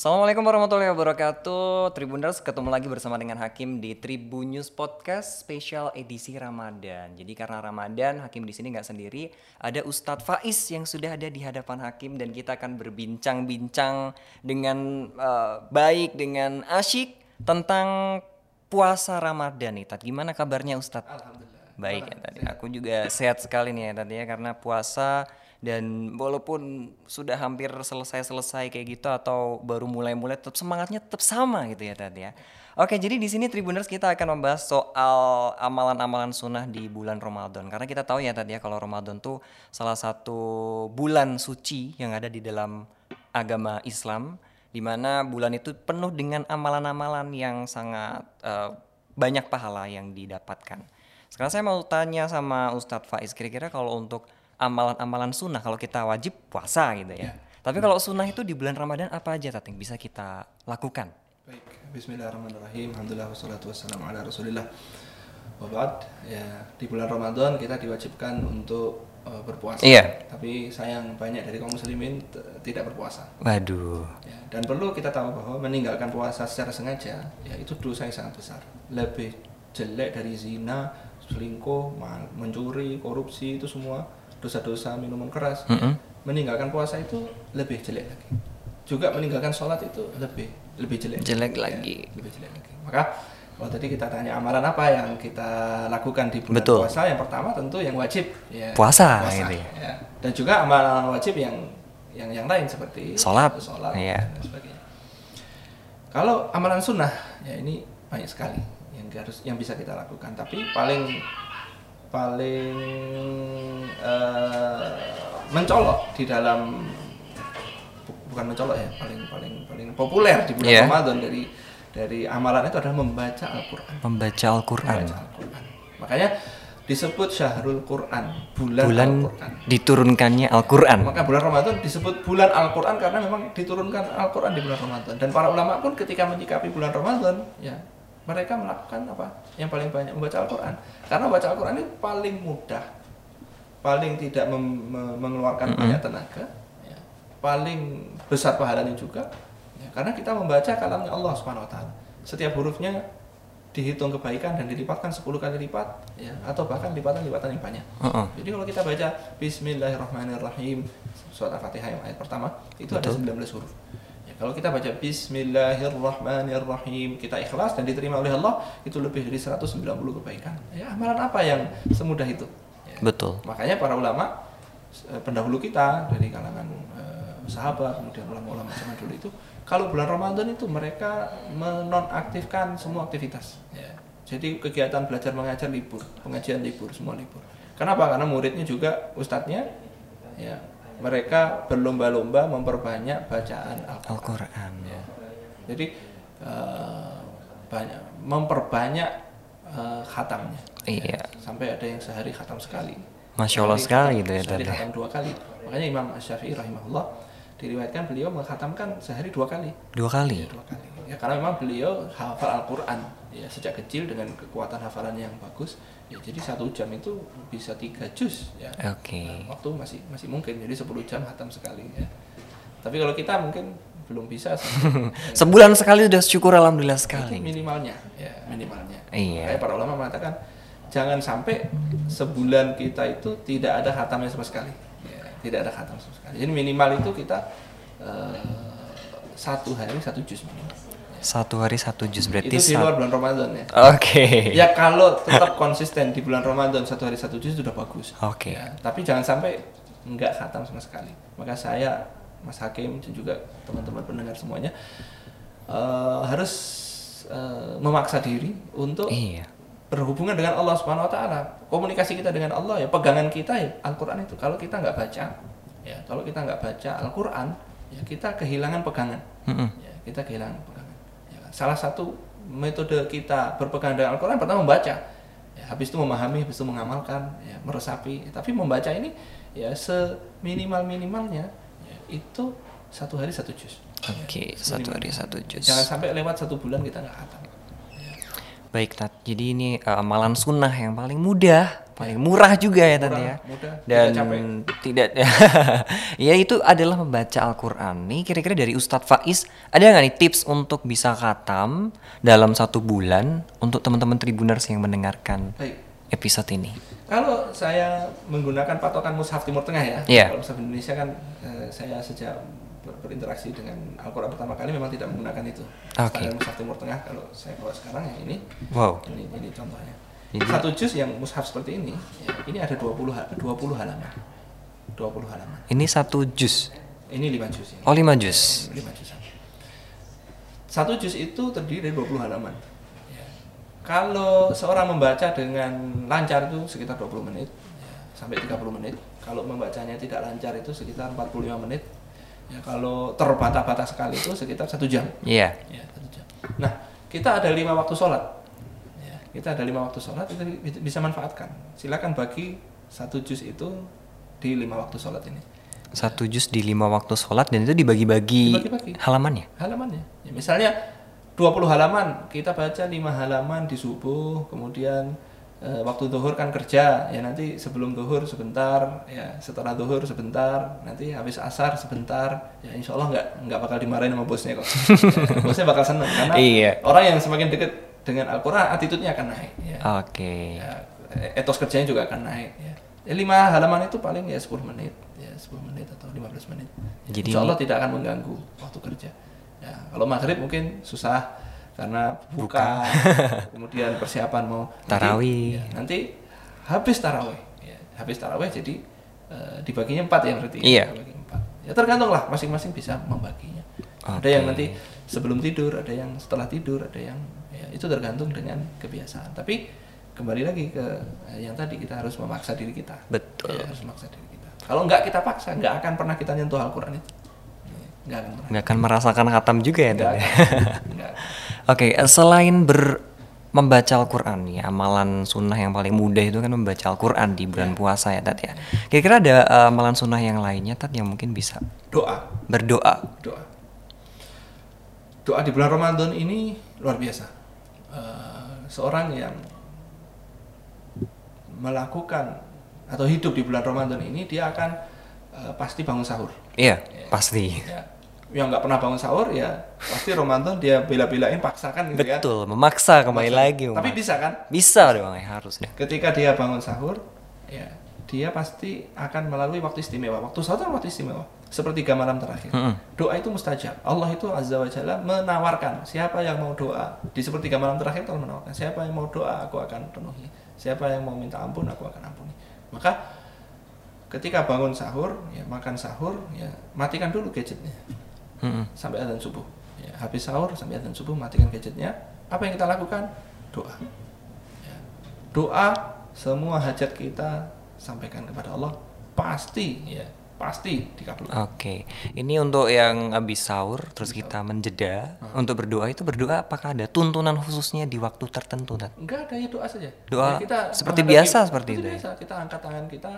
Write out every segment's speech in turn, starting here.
Assalamualaikum warahmatullahi wabarakatuh Tribuners ketemu lagi bersama dengan Hakim di Tribun News Podcast spesial edisi Ramadan Jadi karena Ramadan Hakim di sini nggak sendiri Ada Ustadz Faiz yang sudah ada di hadapan Hakim Dan kita akan berbincang-bincang dengan uh, baik, dengan asyik Tentang puasa Ramadan nih Tat Gimana kabarnya Ustadz? Alhamdulillah. Baik ya tadi. Aku juga sehat sekali nih ya tadi ya karena puasa dan walaupun sudah hampir selesai-selesai kayak gitu atau baru mulai-mulai tetap semangatnya tetap sama gitu ya tadi ya. Oke, jadi di sini Tribuners kita akan membahas soal amalan-amalan sunnah di bulan Ramadan. Karena kita tahu ya tadi ya kalau Ramadan tuh salah satu bulan suci yang ada di dalam agama Islam di mana bulan itu penuh dengan amalan-amalan yang sangat eh, banyak pahala yang didapatkan. Sekarang saya mau tanya sama Ustadz Faiz, kira-kira kalau untuk amalan-amalan sunnah, kalau kita wajib puasa gitu ya. Tapi kalau sunnah itu di bulan Ramadan apa aja Tating bisa kita lakukan? Baik, Bismillahirrahmanirrahim. Alhamdulillah wassalatu wassalamu ala Rasulillah. Wabad, ya di bulan Ramadan kita diwajibkan untuk uh, berpuasa. Iya. Tapi sayang banyak dari kaum muslimin tidak berpuasa. Waduh. Ya, dan perlu kita tahu bahwa meninggalkan puasa secara sengaja, ya itu dosa yang sangat besar. Lebih jelek dari zina, selingkuh, mencuri, korupsi itu semua dosa-dosa minuman keras. Mm-mm. Meninggalkan puasa itu lebih jelek lagi. Juga meninggalkan sholat itu lebih lebih jelek. Jelek Ya, lagi. lebih jelek lagi. Maka kalau tadi kita tanya amalan apa yang kita lakukan di bulan Betul. puasa, yang pertama tentu yang wajib ya. Puasa, gitu ya. ya. Dan juga amalan wajib yang yang yang lain seperti Sholat. sholat Iya. dan sebagainya. Kalau amalan sunnah ya ini banyak sekali yang harus yang bisa kita lakukan. Tapi paling paling eh, mencolok di dalam bu- bukan mencolok ya paling paling paling populer di bulan Iya. Ramadan dari dari amalan itu adalah membaca Al-Qur'an. Membaca Al-Quran. Membaca Al-Qur'an. Makanya disebut Syahrul Quran, bulan, Bulan Al-Qur'an. diturunkannya Al-Quran. Maka bulan Ramadan disebut bulan Al-Quran karena memang diturunkan Al-Quran di bulan Ramadan. Dan para ulama pun ketika menyikapi bulan Ramadan, ya mereka melakukan apa? Yang paling banyak membaca Al-Quran. Karena membaca Al-Quran ini paling mudah, paling tidak mem- me- mengeluarkan banyak tenaga, ya. paling besar pahalanya juga. Ya, karena kita membaca kalamnya Allah Subhanahu Wa Taala. Setiap hurufnya dihitung kebaikan dan dilipatkan 10 kali lipat, ya, atau bahkan lipatan-lipatan yang banyak. Jadi kalau kita baca Bismillahirrahmanirrahim surat Al-Fatihah yang ayat pertama itu ada 19 huruf. Kalau kita baca Bismillahirrahmanirrahim kita ikhlas dan diterima oleh Allah itu lebih dari 190 kebaikan. Ya, amalan apa yang semudah itu? Ya. Betul. Makanya para ulama eh, pendahulu kita dari kalangan eh, sahabat kemudian ulama-ulama zaman dulu itu kalau bulan Ramadan itu mereka menonaktifkan semua aktivitas. Ya. Jadi kegiatan belajar mengajar libur, pengajian libur, semua libur. Kenapa? Karena muridnya juga ustadznya ya mereka berlomba-lomba memperbanyak bacaan Al-Quran. Ya. Jadi eh, banyak memperbanyak eh, khatamnya. Iya. Sampai ada yang sehari khatam sekali. Masya Allah sekali gitu ya Sehari tadi. khatam dua kali. Makanya Imam Syafi'i rahimahullah diriwayatkan beliau menghatamkan sehari dua kali. Dua kali. Dua kali. Ya karena memang beliau hafal Al-Quran ya sejak kecil dengan kekuatan hafalan yang bagus. Ya jadi satu jam itu bisa tiga juz ya. Oke. Nah, waktu masih masih mungkin jadi 10 jam hatam sekali ya. Tapi kalau kita mungkin belum bisa. Sebulan sekali udah syukur alhamdulillah itu sekali. minimalnya ya minimalnya Iya. Kayak para ulama mengatakan jangan sampai sebulan kita itu tidak ada khatamnya sama sekali ya, tidak ada khatam sama sekali jadi minimal itu kita eh, satu hari satu juz minimal Satu hari satu jus berarti itu di luar bulan Ramadan ya Oke. ya kalau tetap konsisten di bulan Ramadan satu hari satu juz sudah bagus Oke. Ya, tapi jangan sampai nggak khatam sama sekali. Maka saya, Mas Hakim dan juga teman-teman pendengar semuanya eh, harus eh, memaksa diri untuk Iya. berhubungan dengan Allah Subhanahu Wa Taala. Komunikasi kita dengan Allah ya pegangan kita ya Al-Quran itu. Kalau kita nggak baca, ya kalau kita nggak baca Al-Quran, ya kita kehilangan pegangan. Mm-mm. Ya, kita kehilangan pegangan. Ya, salah satu metode kita berpegang dengan Al-Quran pertama membaca. Ya, habis itu memahami, habis itu mengamalkan, ya, meresapi. Tapi membaca ini ya seminimal minimalnya ya, itu satu hari satu juz. Oke, satu hari satu jus. Jangan sampai lewat satu bulan kita nggak khatam. Baik, Tat. Jadi ini eh, amalan sunnah yang paling mudah, paling murah juga ya tadi ya. mudah, Dan tidak ya itu adalah membaca Al-Qur'an. Nih kira-kira dari Ustadz Faiz ada nggak nih tips untuk bisa khatam dalam satu bulan untuk teman-teman Tribuners yang mendengarkan Baik. episode ini? Kalau saya menggunakan patokan mushaf Timur Tengah ya, Iya. kalau mushaf Indonesia kan eh, saya sejak ber- berinteraksi dengan Al-Quran pertama kali memang tidak menggunakan itu. Oke. Standar mushaf Timur Tengah kalau saya bawa sekarang ya ini, Wow. ini, ini contohnya. Jadi- Satu juz yang mushaf seperti ini, ya, ini ada 20, ha- 20 halaman. 20 halaman. Ini satu juz. Ini 5 juz ini. Oh lima juz. 5 juz. Satu juz itu terdiri dari 20 halaman. Ya. Kalau seorang membaca dengan lancar itu sekitar 20 menit ya, sampai 30 menit. Kalau membacanya tidak lancar itu sekitar 45 menit. Ya, kalau terbata-bata sekali itu sekitar satu jam. Iya. Ya, satu jam. Nah, kita ada lima waktu sholat. Kita ada lima waktu sholat itu bi- bisa manfaatkan. Silakan bagi satu juz itu di lima waktu sholat ini. Satu juz di lima waktu sholat dan itu dibagi-bagi halamannya. halamannya. Ya, misalnya 20 halaman, kita baca 5 halaman di subuh, kemudian eh, waktu zuhur kan kerja, ya nanti sebelum zuhur sebentar, ya setelah zuhur sebentar, nanti habis asar sebentar, ya insya Allah nggak nggak bakal dimarahin sama bosnya kok. Ya, bosnya bakal seneng karena Iya. orang yang semakin dekat dengan Al-Quran, attitude-nya akan naik. Ya. Oke. Ya, etos kerjanya juga akan naik. Ya. Ya, lima halaman itu paling ya 10 menit, ya 10 menit atau 15 menit. Jadi Insya Allah tidak akan mengganggu waktu kerja. Ya, kalau maghrib mungkin susah karena buka, kemudian persiapan mau nanti- Tarawih. ya, nanti habis tarawih, ya, habis tarawih jadi eh, dibaginya empat ya berarti. Iya. Dibagi empat. Ya tergantung lah, masing-masing bisa membaginya. Ada yang nanti sebelum tidur, ada yang setelah tidur, ada yang ya, itu tergantung dengan kebiasaan. Tapi kembali lagi ke eh, yang tadi kita harus memaksa diri kita. Betul. Ya, harus memaksa diri kita. Kalau nggak kita paksa, nggak akan pernah kita nyentuh Al-Quran itu. Nggak akan pernah. Nggak akan merasakan khatam juga ya. Dad, ya? Oke, eh, selain ber membaca Al-Qur'an ya, amalan sunnah yang paling mudah itu kan membaca Al-Qur'an di bulan puasa ya, Tat ya. Kira-kira ada eh, amalan sunnah yang lainnya Tat yang mungkin bisa Doa, berdoa. doa. Doa di bulan Ramadan ini luar biasa. Eh, seorang yang melakukan atau hidup di bulan Ramadan ini dia akan eh, pasti bangun sahur. Iya, pasti. Ya. Yang nggak pernah bangun sahur ya pasti Ramadan dia bela-belain paksakan gitu kan. Betul, memaksa kembali lagi. Tapi umat. bisa kan? bisa dong, ya, harus deh. Ketika dia bangun sahur, ya dia pasti akan melalui waktu istimewa. Waktu sahur waktu istimewa. Sepertiga malam terakhir. Mm-mm. Doa itu mustajab. Allah itu azza wa jalla menawarkan siapa yang mau doa di sepertiga malam terakhir telah menawarkan siapa yang mau doa aku akan penuhi. Siapa yang mau minta ampun aku akan ampuni. Maka ketika bangun sahur, ya makan sahur, ya matikan dulu gadgetnya Mm-mm. sampai azan subuh. Ya, habis sahur sampai azan subuh matikan gadgetnya. Apa yang kita lakukan? Doa. Ya. Doa semua hajat kita sampaikan kepada Allah pasti ya pasti dikabulkan. Oke, ini untuk yang habis sahur terus kita menjeda untuk berdoa itu berdoa apakah ada tuntunan khususnya di waktu tertentu Tat? Enggak ada ya doa saja. Doa Ya, seperti angkat biasa seperti itu ya? biasa. Kita angkat tangan kita,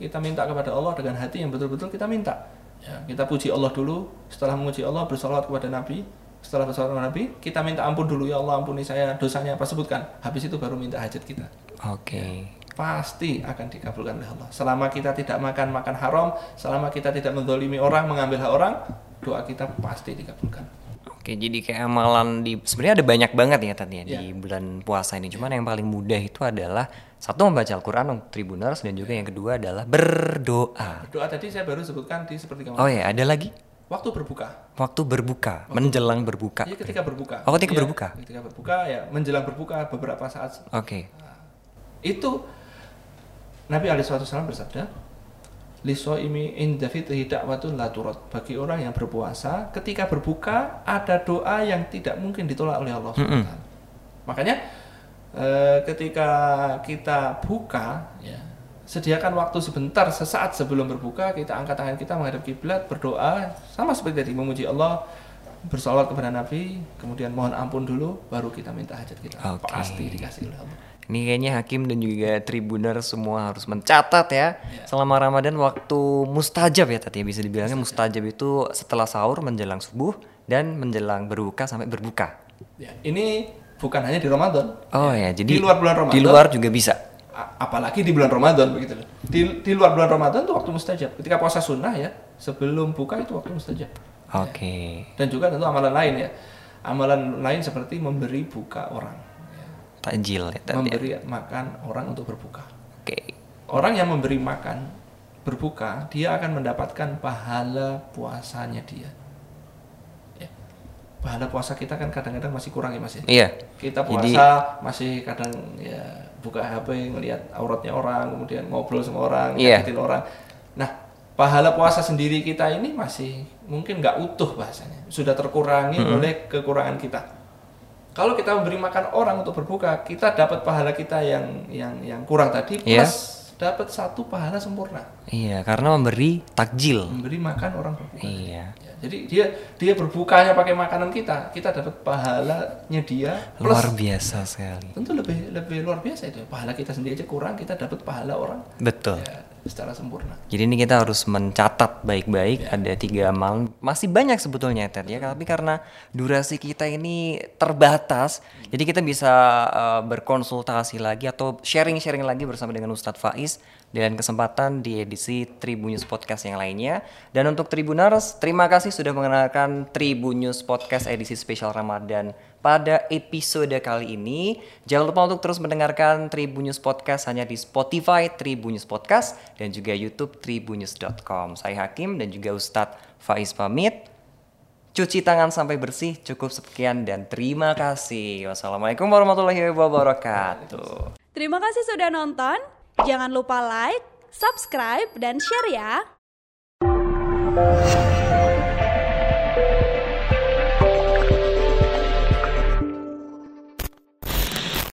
kita minta kepada Allah dengan hati yang betul-betul kita minta. Ya, kita puji Allah dulu, setelah memuji Allah bersolawat kepada Nabi, setelah bersolawat kepada Nabi, kita minta ampun dulu ya Allah ampuni saya dosanya apa sebutkan. Habis itu baru minta hajat kita. Oke. Pasti akan dikabulkan oleh Allah. Selama kita tidak makan makan haram, selama kita tidak mendolimi orang, mengambil hak orang, doa kita pasti dikabulkan. Oke, jadi kayak amalan di sebenarnya ada banyak banget ya tadi ya di Iya. bulan puasa ini. Cuman yang paling mudah itu adalah satu membaca Al-Qur'an untuk Tribuners dan juga yang kedua adalah berdoa. Doa tadi saya baru sebutkan di seperti Oh ya, ada lagi Waktu berbuka. waktu berbuka, menjelang berbuka. Iya ketika berbuka. Oh, ketika Iya, berbuka. Ketika berbuka ya menjelang berbuka beberapa saat Oke. itu Nabi Alaihissalam bersabda, liso imi inda fitrihi da'watun la turad." Bagi orang yang berpuasa, ketika berbuka ada doa yang tidak mungkin ditolak oleh Allah SWT. Makanya eh, ketika kita buka, ya, sediakan waktu sebentar sesaat sebelum berbuka, kita angkat tangan kita menghadap kiblat, berdoa, sama seperti tadi memuji Allah, bersolawat kepada Nabi, kemudian mohon ampun dulu, baru kita minta hajat kita. Oke. Pasti dikasih oleh Allah. Ini kayaknya Hakim dan juga Tribuner semua harus mencatat ya. Iya. Selama Ramadan waktu mustajab ya tadi ya bisa dibilangnya mustajab itu setelah sahur menjelang subuh dan menjelang berbuka sampai berbuka. Ya, ini bukan hanya di Ramadan. Oh ya, jadi Di luar bulan Ramadan. Di luar juga bisa. Apalagi di bulan Ramadan begitu loh. Di, di luar bulan Ramadan itu waktu mustajab. Ketika puasa sunnah ya, sebelum buka itu waktu mustajab. Oke. Dan juga tentu amalan lain ya. Amalan lain seperti memberi buka orang. Takjil ya tadi. ya. Memberi makan orang untuk berbuka. Oke. Orang yang memberi makan berbuka, dia akan mendapatkan pahala puasanya dia. Ya. Pahala puasa kita kan kadang-kadang masih kurang ya Mas ya. Iya. Kita Jadi- puasa masih kadang ya buka HP ngelihat auratnya orang, kemudian ngobrol sama orang, Iya. nyakitin orang. Nah, pahala puasa sendiri kita ini masih mungkin nggak utuh bahasanya. Sudah terkurangi oleh kekurangan kita. Kalau kita memberi makan orang untuk berbuka, kita dapat pahala kita yang yang yang kurang tadi Iya. plus dapat satu pahala sempurna. Iya, karena memberi takjil. Memberi makan orang berbuka. Iya. Ya, jadi dia dia berbukanya pakai makanan kita, kita dapat pahalanya dia plus Luar biasa sekali. tentu lebih lebih luar biasa itu pahala kita sendiri aja kurang kita dapat pahala orang Betul. ya secara sempurna. Jadi ini kita harus mencatat baik-baik ada tiga amalan masih banyak sebetulnya Ted ya. Tapi karena durasi kita ini terbatas jadi kita bisa uh, berkonsultasi lagi atau sharing-sharing lagi bersama dengan Ustadz Faiz dengan kesempatan di edisi Tribunnews Podcast yang lainnya. Dan untuk Tribuners terima kasih sudah mengenalkan Tribunnews Podcast edisi spesial Ramadan pada episode kali ini. Jangan lupa untuk terus mendengarkan Tribunnews Podcast hanya di Spotify Tribunnews Podcast dan juga YouTube tribunnews.com. Saya Hakim dan juga Ustadz Faiz pamit. Cuci tangan sampai bersih, cukup sekian dan terima kasih. Wassalamualaikum warahmatullahi wabarakatuh. Terima kasih sudah nonton. Jangan lupa like, subscribe, dan share ya.